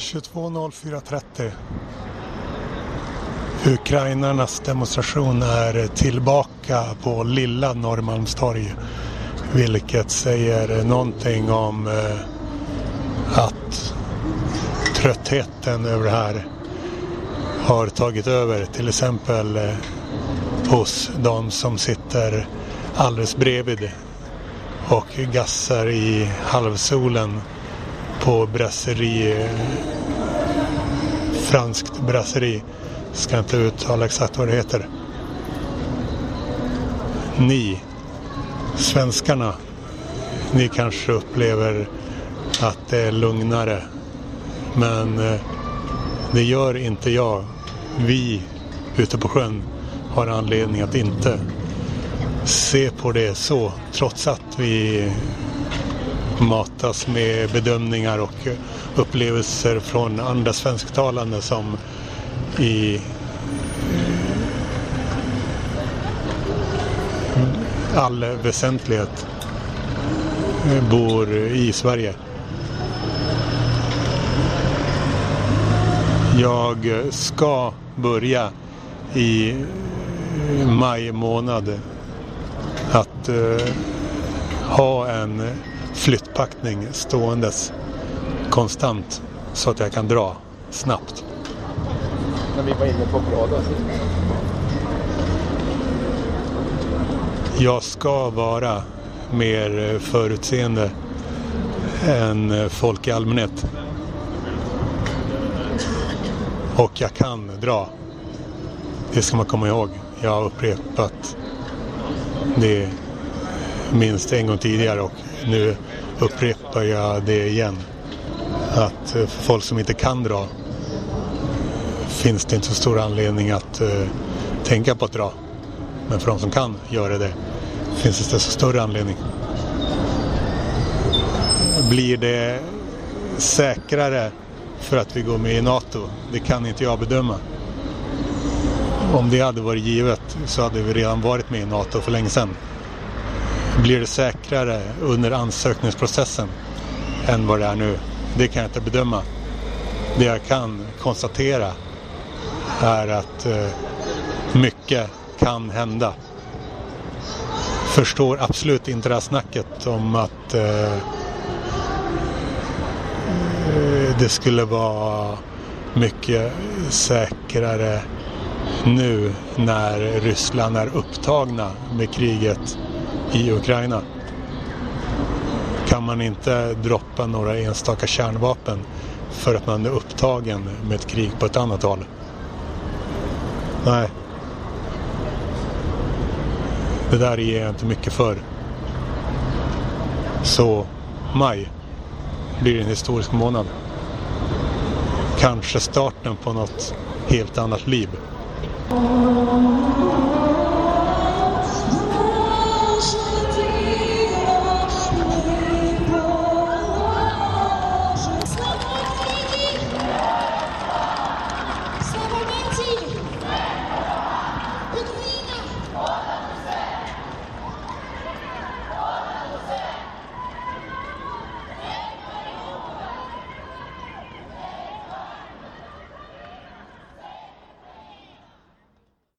22.04.30. Ukrainarnas demonstration är tillbaka på lilla Norrmalmstorg. Vilket säger någonting om eh, att tröttheten över det här har tagit över. Till exempel eh, hos de som sitter alldeles bredvid och gassar i halvsolen på brasseri, franskt brasseri. Ska inte uttala exakt vad det heter. Ni, svenskarna, ni kanske upplever att det är lugnare. Men eh, det gör inte jag. Vi ute på sjön har anledning att inte se på det så. Trots att vi matas med bedömningar och upplevelser från andra svensktalande som i all väsentlighet bor i Sverige. Jag ska börja i maj månad att uh, ha en flyttpackning ståendes konstant så att jag kan dra snabbt. När vi var inne på Prada Jag ska vara mer förutseende än folk i allmänhet. Och jag kan dra. Det ska man komma ihåg. Jag har upprepat det minst en gång tidigare och nu upprepar jag det igen. Att eh, för folk som inte kan dra finns det inte så stor anledning att uh, tänka på att dra. Men för de som kan göra det finns det desto större anledning. Blir det säkrare för att vi går med i NATO? Det kan inte jag bedöma. Om det hade varit givet så hade vi redan varit med i NATO för länge sedan. Blir det säkrare under ansökningsprocessen än vad det är nu? Det kan jag inte bedöma. Det jag kan konstatera är att eh, mycket kan hända. Förstår absolut inte det här snacket om att eh, eh, det skulle vara mycket säkrare nu när Ryssland är upptagna med kriget i Ukraina. Kan man inte droppa några enstaka kärnvapen för att man är upptagen med ett krig på ett annat håll? Nej. Det där ger jag inte mycket för. Så maj blir en historisk månad. Kanske starten på något helt annat liv.